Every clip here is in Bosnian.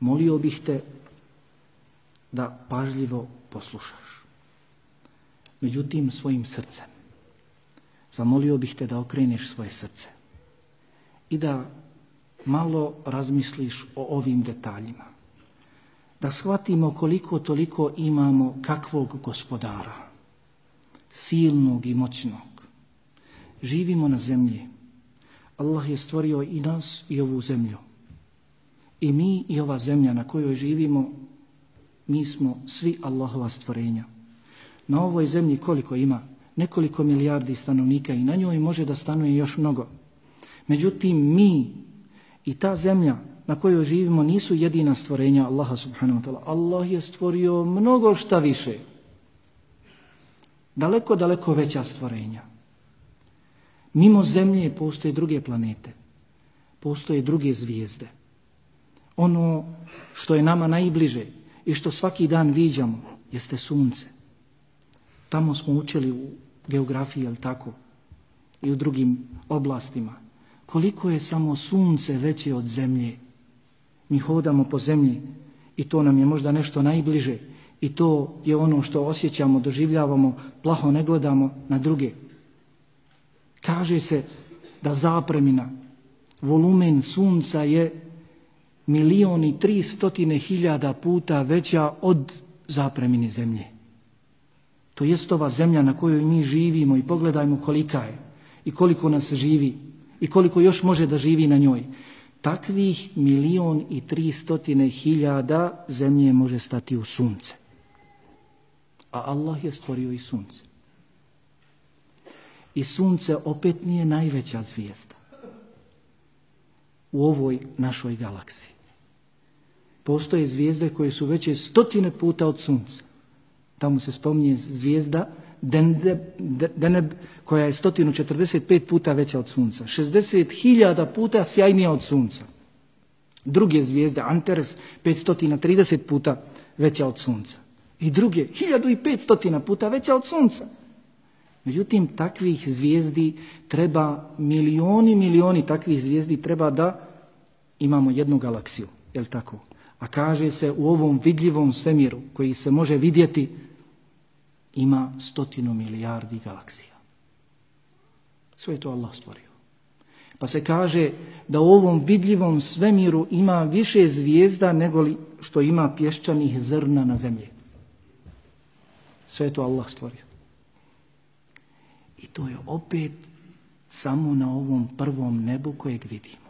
molio bih te da pažljivo poslušaš. Međutim, svojim srcem. Zamolio bih te da okreneš svoje srce i da malo razmisliš o ovim detaljima. Da shvatimo koliko toliko imamo kakvog gospodara, silnog i moćnog. Živimo na zemlji. Allah je stvorio i nas i ovu zemlju i mi i ova zemlja na kojoj živimo, mi smo svi Allahova stvorenja. Na ovoj zemlji koliko ima? Nekoliko milijardi stanovnika i na njoj može da stanuje još mnogo. Međutim, mi i ta zemlja na kojoj živimo nisu jedina stvorenja Allaha subhanahu wa ta'ala. Allah je stvorio mnogo šta više. Daleko, daleko veća stvorenja. Mimo zemlje postoje druge planete. Postoje druge zvijezde. Ono što je nama najbliže i što svaki dan viđamo jeste sunce. Tamo smo učili u geografiji, jel tako, i u drugim oblastima. Koliko je samo sunce veće od zemlje? Mi hodamo po zemlji i to nam je možda nešto najbliže i to je ono što osjećamo, doživljavamo, plaho ne gledamo na druge. Kaže se da zapremina, volumen sunca je milion i tri stotine hiljada puta veća od zapremine zemlje. To jest ova zemlja na kojoj mi živimo i pogledajmo kolika je i koliko nas živi i koliko još može da živi na njoj. Takvih milion i tri stotine hiljada zemlje može stati u sunce. A Allah je stvorio i sunce. I sunce opet nije najveća zvijezda u ovoj našoj galaksiji. Postoje zvijezde koje su veće stotine puta od sunca. Tamo se spominje zvijezda Deneb, Deneb koja je 145 puta veća od sunca. 60.000 puta sjajnija od sunca. Druge zvijezde, Antares, 530 puta veća od sunca. I druge, 1500 puta veća od sunca. Međutim, takvih zvijezdi treba, milioni, milioni takvih zvijezdi treba da imamo jednu galaksiju. Je li tako? A kaže se u ovom vidljivom svemiru koji se može vidjeti ima stotinu milijardi galaksija. Sve je to Allah stvorio. Pa se kaže da u ovom vidljivom svemiru ima više zvijezda nego što ima pješčanih zrna na zemlji. Sve je to Allah stvorio. I to je opet samo na ovom prvom nebu kojeg vidimo.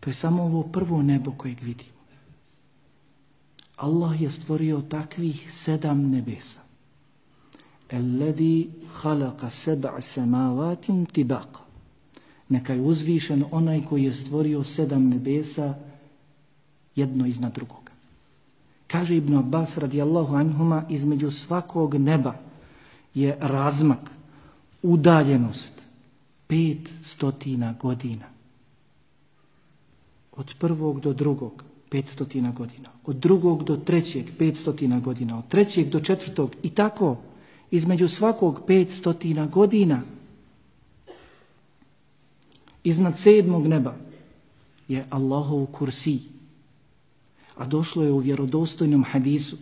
To je samo ovo prvo nebo kojeg vidimo. Allah je stvorio takvih sedam nebesa. halaka seb'a samavatim tibaka. Neka je uzvišen onaj koji je stvorio sedam nebesa jedno iznad drugoga. Kaže Ibn Abbas radijallahu anhuma, između svakog neba je razmak, udaljenost, pet stotina godina. Od prvog do drugog, 500 godina. Od drugog do trećeg, 500 godina. Od trećeg do četvrtog i tako između svakog 500 godina. Iznad sedmog neba je Allahov kursi. A došlo je u vjerodostojnom hadisu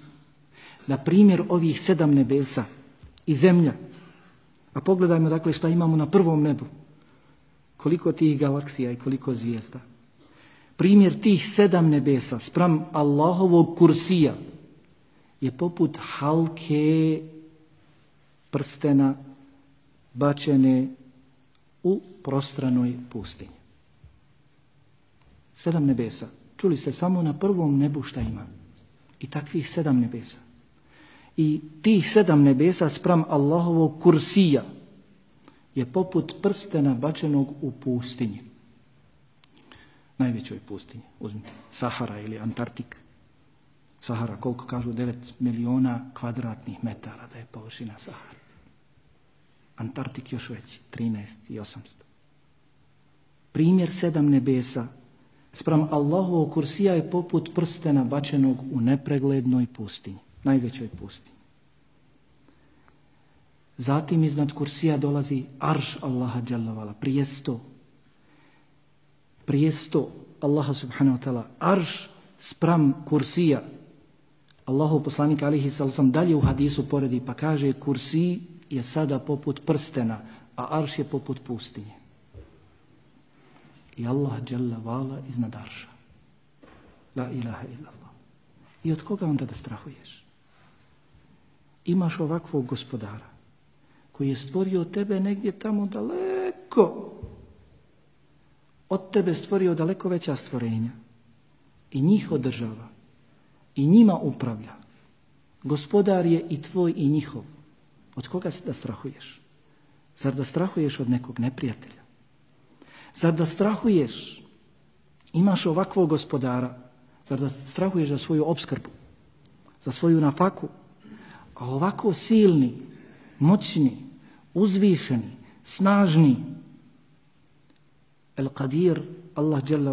na primjer ovih sedam nebesa i zemlja, a pogledajmo dakle šta imamo na prvom nebu, koliko tih galaksija i koliko zvijezda. Primjer tih sedam nebesa spram Allahovog kursija je poput halke prstena bačene u prostranoj pustinji. Sedam nebesa. Čuli ste samo na prvom nebu šta ima. I takvih sedam nebesa. I tih sedam nebesa spram Allahovog kursija je poput prstena bačenog u pustinji najvećoj pustinji. Uzmite Sahara ili Antarktik. Sahara, koliko kažu, 9 miliona kvadratnih metara da je površina Sahara. Antarktik još već 13 i 800. Primjer sedam nebesa spram Allahovog kursija je poput prstena bačenog u nepreglednoj pustinji, najvećoj pustinji. Zatim iznad kursija dolazi arš Allaha dželavala, prijesto prijesto Allaha subhanahu wa ta'ala, arš spram kursija. Allahu poslanik alihi sam dalje u hadisu poredi pa kaže kursi je sada poput prstena, a arš je poput pustinje. I Allah vala iznad arša. La ilaha illallah. I od koga onda da strahuješ? Imaš ovakvog gospodara koji je stvorio tebe negdje tamo daleko od tebe stvorio daleko veća stvorenja i njih održava i njima upravlja. Gospodar je i tvoj i njihov. Od koga da strahuješ? Zar da strahuješ od nekog neprijatelja? Zar da strahuješ? Imaš ovakvog gospodara. Zar da strahuješ za svoju obskrbu? Za svoju nafaku? A ovako silni, moćni, uzvišeni, snažni, El Qadir, Allah dželle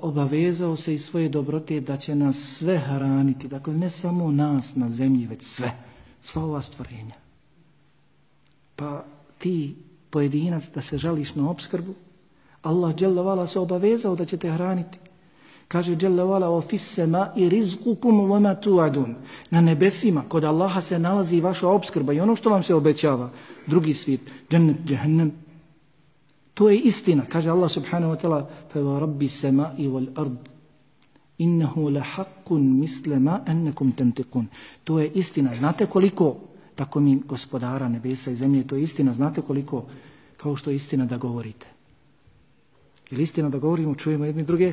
obavezao se i svoje dobrote da će nas sve hraniti, dakle ne samo nas na zemlji, već sve, sva ova stvorenja. Pa ti pojedinac da se žališ na obskrbu, Allah dželle se obavezao da će te hraniti. Kaže dželle vala o fissema i rizqukum wama Na nebesima kod Allaha se nalazi vaša obskrba i ono što vam se obećava, drugi svijet, džennet, džehennem, to je istina, kaže Allah subhanahu wa ta'ala wal ard, innahu la haqqun misle ma ennekum To je istina. Znate koliko, tako mi gospodara nebesa i zemlje, to je istina. Znate koliko, kao što je istina da govorite. Ili istina da govorimo, čujemo jedni druge?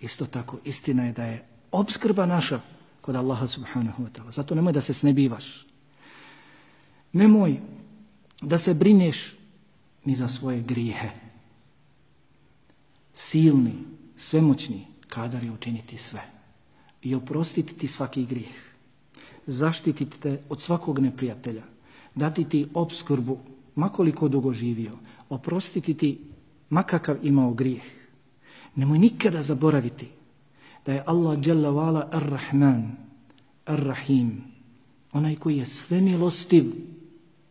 Isto tako, istina je da je obskrba naša kod Allaha subhanahu wa ta'ala. Zato nemoj da se snebivaš. Nemoj da se brineš ni za svoje grijehe. Silni, svemoćni, kadar je učiniti sve. I oprostiti ti svaki grijeh. Zaštititi te od svakog neprijatelja. Dati ti obskrbu, makoliko dugo živio. Oprostiti ti makakav imao grijeh. Nemoj nikada zaboraviti da je Allah dželavala ar-Rahman, ar-Rahim, onaj koji je svemilostiv,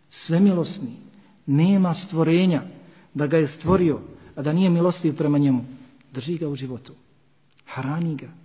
svemilosni, nema stvorenja da ga je stvorio, a da nije milostiv prema njemu. Drži ga u životu. Hrani ga,